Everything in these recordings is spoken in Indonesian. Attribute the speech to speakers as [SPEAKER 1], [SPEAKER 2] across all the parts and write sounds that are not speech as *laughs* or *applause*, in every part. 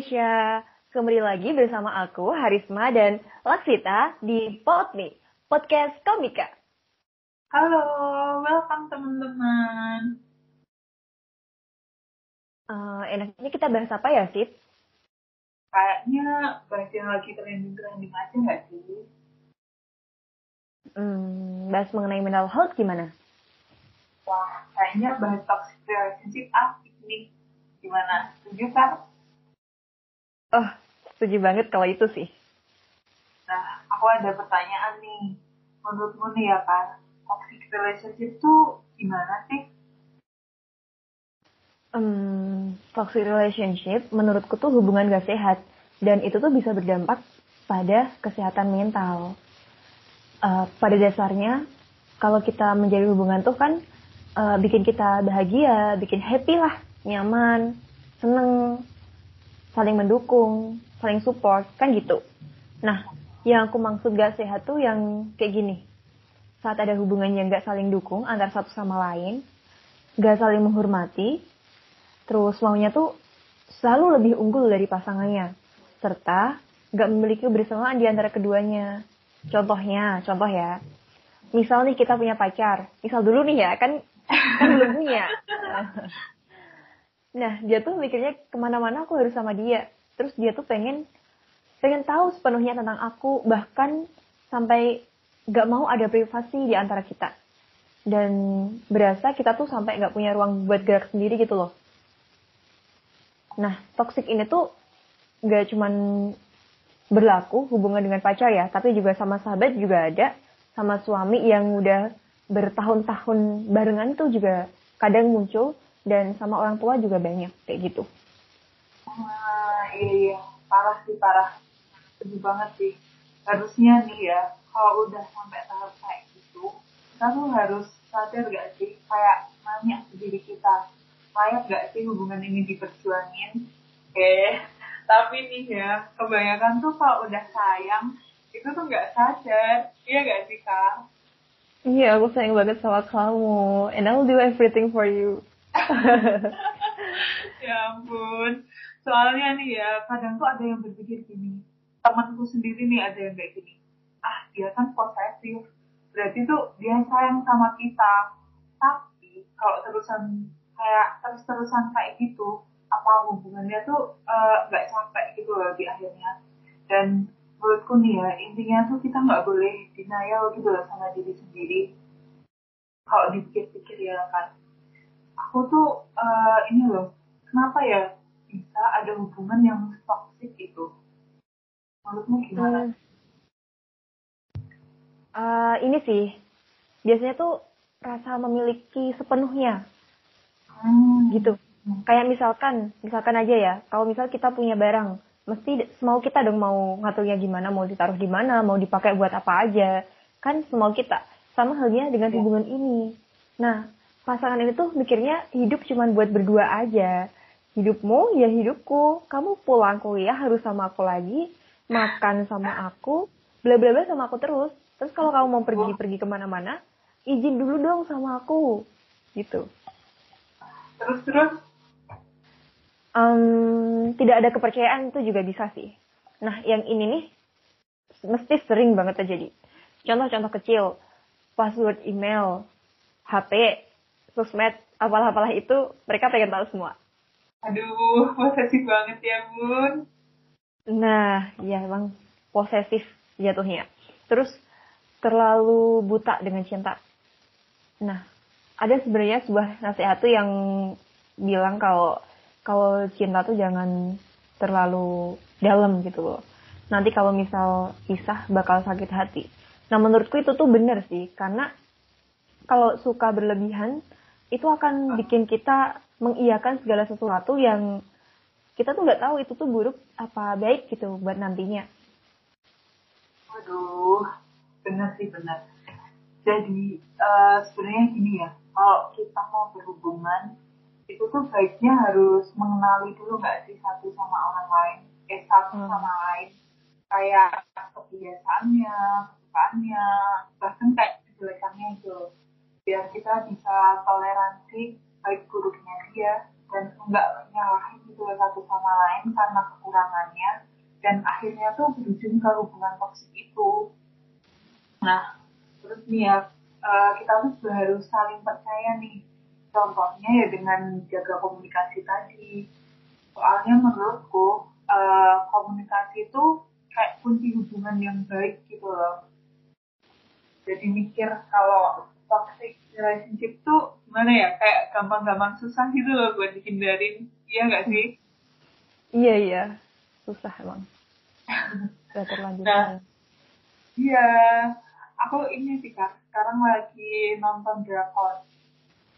[SPEAKER 1] Indonesia. Kembali lagi bersama aku, Harisma dan Laksita di Podme, Podcast Komika.
[SPEAKER 2] Halo, welcome teman-teman.
[SPEAKER 1] Uh, enaknya kita bahas apa ya, Sid?
[SPEAKER 2] Kayaknya bahas yang lagi trending-trending aja nggak sih?
[SPEAKER 1] Hmm, bahas mengenai mental health gimana?
[SPEAKER 2] Wah, kayaknya bahas toxic relationship asik nih. Gimana? Setuju kan?
[SPEAKER 1] Oh, setuju banget kalau itu sih.
[SPEAKER 2] Nah, aku ada pertanyaan nih. Menurutmu nih ya kan, toxic relationship tuh gimana sih?
[SPEAKER 1] Um, toxic relationship menurutku tuh hubungan gak sehat. Dan itu tuh bisa berdampak pada kesehatan mental. Uh, pada dasarnya, kalau kita menjadi hubungan tuh kan uh, bikin kita bahagia, bikin happy lah, nyaman, seneng, saling mendukung, saling support, kan gitu. Nah, yang aku maksud gak sehat tuh yang kayak gini. Saat ada hubungan yang gak saling dukung antar satu sama lain, gak saling menghormati, terus maunya tuh selalu lebih unggul dari pasangannya, serta gak memiliki kebersamaan di antara keduanya. Contohnya, contoh ya, misal nih kita punya pacar, misal dulu nih ya, kan kan belum punya. *laughs* Nah, dia tuh mikirnya ke mana-mana aku harus sama dia. Terus dia tuh pengen pengen tahu sepenuhnya tentang aku, bahkan sampai gak mau ada privasi di antara kita. Dan berasa kita tuh sampai gak punya ruang buat gerak sendiri gitu loh. Nah, toxic ini tuh gak cuman berlaku hubungan dengan pacar ya, tapi juga sama sahabat juga ada, sama suami yang udah bertahun-tahun barengan tuh juga kadang muncul dan sama orang tua juga banyak kayak gitu.
[SPEAKER 2] Wah, iya, iya. parah sih parah. Sedih banget sih. Harusnya nih ya, kalau udah sampai tahap kayak gitu, kita tuh harus sadar gak sih, kayak nanya ke diri kita, layak gak sih hubungan ini diperjuangin? Eh, tapi nih ya, kebanyakan tuh kalau udah sayang, itu tuh gak sadar. Iya gak sih, Kak?
[SPEAKER 1] Iya, aku sayang banget sama kamu. And I'll do everything for you. *laughs*
[SPEAKER 2] ya ampun. Soalnya nih ya, kadang tuh ada yang berpikir gini. Temanku sendiri nih ada yang kayak gini. Ah, dia kan posesif. Berarti tuh dia sayang sama kita. Tapi kalau terusan kayak terus-terusan kayak gitu, apa hubungannya tuh eh, nggak uh, capek gitu loh di akhirnya. Dan menurutku nih ya, intinya tuh kita nggak boleh denial gitu loh sama diri sendiri. Kalau dipikir-pikir ya kan, aku tuh uh, ini loh kenapa ya bisa ada hubungan yang toxic itu menurutmu gimana?
[SPEAKER 1] Uh, ini sih biasanya tuh rasa memiliki sepenuhnya hmm. gitu kayak misalkan misalkan aja ya kalau misal kita punya barang mesti mau kita dong mau ngaturnya gimana mau ditaruh di mana mau dipakai buat apa aja kan semau kita sama halnya dengan iya. hubungan ini nah pasangan ini tuh mikirnya hidup cuma buat berdua aja. Hidupmu ya hidupku. Kamu pulang kuliah harus sama aku lagi, makan sama aku, bla bla bla sama aku terus. Terus kalau kamu mau pergi-pergi ke mana-mana, izin dulu dong sama aku. Gitu.
[SPEAKER 2] Terus terus?
[SPEAKER 1] Um, tidak ada kepercayaan itu juga bisa sih. Nah, yang ini nih mesti sering banget terjadi. Contoh-contoh kecil, password email, HP, sosmed, apalah-apalah itu mereka pengen tahu semua.
[SPEAKER 2] Aduh, posesif banget ya, Bun.
[SPEAKER 1] Nah, ya emang posesif jatuhnya. Terus terlalu buta dengan cinta. Nah, ada sebenarnya sebuah nasihat tuh yang bilang kalau kalau cinta tuh jangan terlalu dalam gitu loh. Nanti kalau misal pisah bakal sakit hati. Nah menurutku itu tuh bener sih, karena kalau suka berlebihan itu akan bikin kita mengiyakan segala sesuatu yang kita tuh nggak tahu itu tuh buruk apa baik gitu buat nantinya.
[SPEAKER 2] Waduh, benar sih benar. Jadi uh, sebenarnya gini ya, kalau kita mau berhubungan itu tuh baiknya harus mengenali dulu nggak sih satu sama orang lain, eh satu hmm. sama lain, kayak kebiasaannya, kesukaannya, bahkan kayak kejelekannya itu biar kita bisa toleransi baik buruknya dia dan enggak nyalahin gitu satu sama lain karena kekurangan kehilangannya dan akhirnya tuh berujung ke hubungan toksik itu. Nah, terus nih ya, uh, kita tuh juga harus saling percaya nih. Contohnya ya dengan jaga komunikasi tadi. Soalnya menurutku uh, komunikasi itu kayak kunci hubungan yang baik gitu loh. Jadi mikir kalau toxic relationship tuh gimana ya? Kayak gampang-gampang susah gitu loh buat dihindarin. Iya gak sih?
[SPEAKER 1] Iya iya. Susah emang. *laughs* Gak terlanjur.
[SPEAKER 2] Nah, iya. Aku ini sih kak. Sekarang lagi nonton drakor.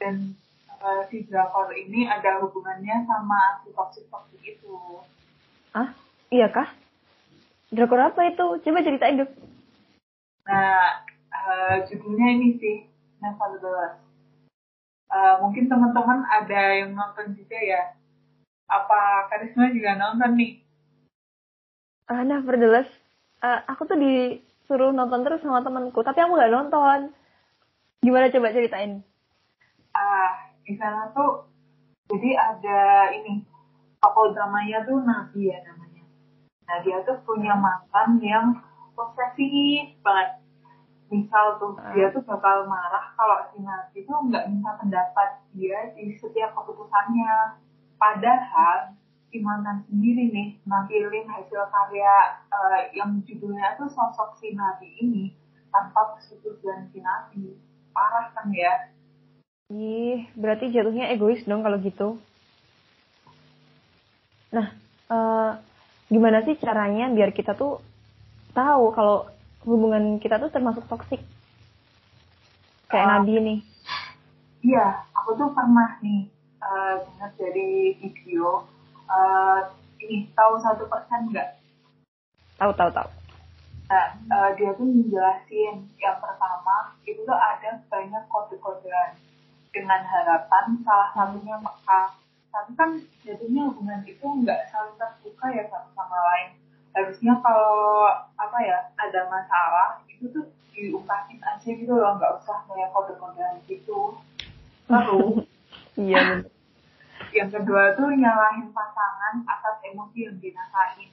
[SPEAKER 2] Dan uh, si drakor ini ada hubungannya sama si toxic toxic itu.
[SPEAKER 1] Ah iya kah? Drakor apa itu? Coba ceritain dong.
[SPEAKER 2] Nah uh, judulnya ini sih Nevertheless uh, mungkin teman-teman ada yang nonton juga ya? Apa Karisma juga nonton nih?
[SPEAKER 1] Uh, Nevertheless uh, aku tuh di suruh nonton terus sama temanku tapi aku nggak nonton. Gimana coba ceritain?
[SPEAKER 2] Ah di sana tuh jadi ada ini tokoh dramanya tuh Nabi ya namanya. Nah dia tuh punya mantan yang posesif banget misal tuh ah. dia tuh bakal marah kalau si Nabi tuh nggak bisa pendapat dia di setiap keputusannya. Padahal si mantan sendiri nih nampilin hasil karya uh, yang judulnya tuh sosok si Nabi ini tanpa persetujuan si Nabi. Parah kan ya?
[SPEAKER 1] Ih berarti jatuhnya egois dong kalau gitu. Nah uh, gimana sih caranya biar kita tuh tahu kalau hubungan kita tuh termasuk toksik kayak uh, Nabi nih.
[SPEAKER 2] Iya aku tuh pernah nih uh, dengar dari video uh, ini tahu satu persen nggak?
[SPEAKER 1] Tahu tahu tahu.
[SPEAKER 2] Nah, uh, dia tuh menjelasin yang pertama itu tuh ada banyak kode-kodean dengan harapan salah satunya maka tapi kan jadinya hubungan itu nggak saling terbuka ya satu sama lain harusnya kalau apa ya ada masalah itu tuh diungkapin aja gitu loh nggak usah kayak kode-kodean gitu. Lalu *laughs*
[SPEAKER 1] iya
[SPEAKER 2] yang kedua tuh nyalahin pasangan atas emosi yang dirasain.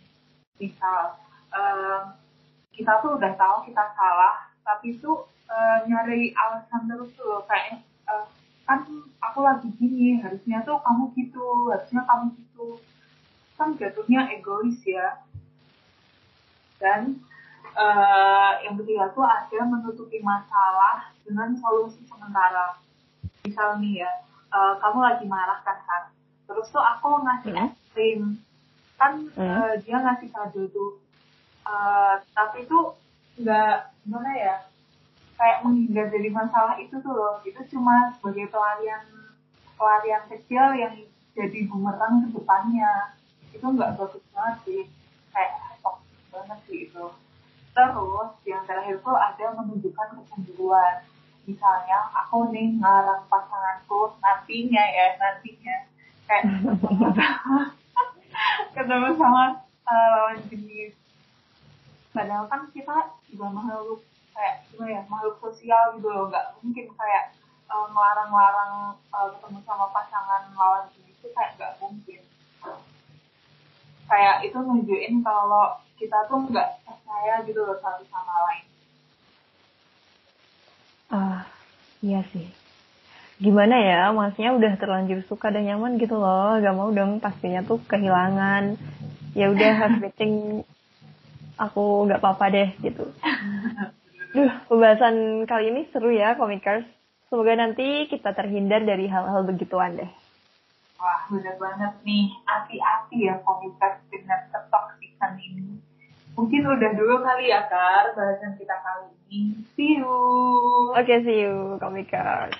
[SPEAKER 2] Misal um, kita tuh udah tahu kita salah tapi tuh uh, nyari alasan terus tuh kayak uh, kan aku lagi gini harusnya tuh kamu gitu harusnya kamu gitu. Kan jatuhnya egois ya dan uh, yang ketiga tuh ada menutupi masalah dengan solusi sementara. Misal nih ya uh, kamu lagi marah kan kan terus tuh aku ngasih mm. es krim. Kan mm. uh, dia ngasih kado tuh. Uh, tapi tuh nggak gimana ya kayak menghindar dari masalah itu tuh loh. Itu cuma sebagai pelarian pelarian kecil yang jadi bumerang ke depannya. Itu nggak bagus banget sih. Kayak banget sih itu terus yang terakhir tuh ada menunjukkan kecemburuan misalnya aku nih ngarang pasanganku nantinya ya nantinya. Kayak *laughs* ketemu sama uh, lawan jenis. Padahal kan kita juga makhluk kayak gimana ya makhluk sosial gitu loh. Nggak mungkin kayak uh, ngelarang-larang uh, ketemu sama pasangan lawan jenis itu kayak nggak mungkin kayak itu nunjukin kalau kita tuh nggak percaya gitu loh satu sama lain
[SPEAKER 1] Ah, iya sih. Gimana ya, masnya udah terlanjur suka dan nyaman gitu loh, gak mau dong pastinya tuh kehilangan. Ya udah *laughs* meeting aku gak apa-apa deh gitu. *laughs* Duh, pembahasan kali ini seru ya, Komikers. Semoga nanti kita terhindar dari hal-hal begituan deh.
[SPEAKER 2] Wah, udah banget nih. Hati-hati ya komunitas dengan ketoksikan ini. Mungkin udah dulu kali ya, Kar, bahasan kita kali ini. See you.
[SPEAKER 1] Oke, okay, see you, komikers.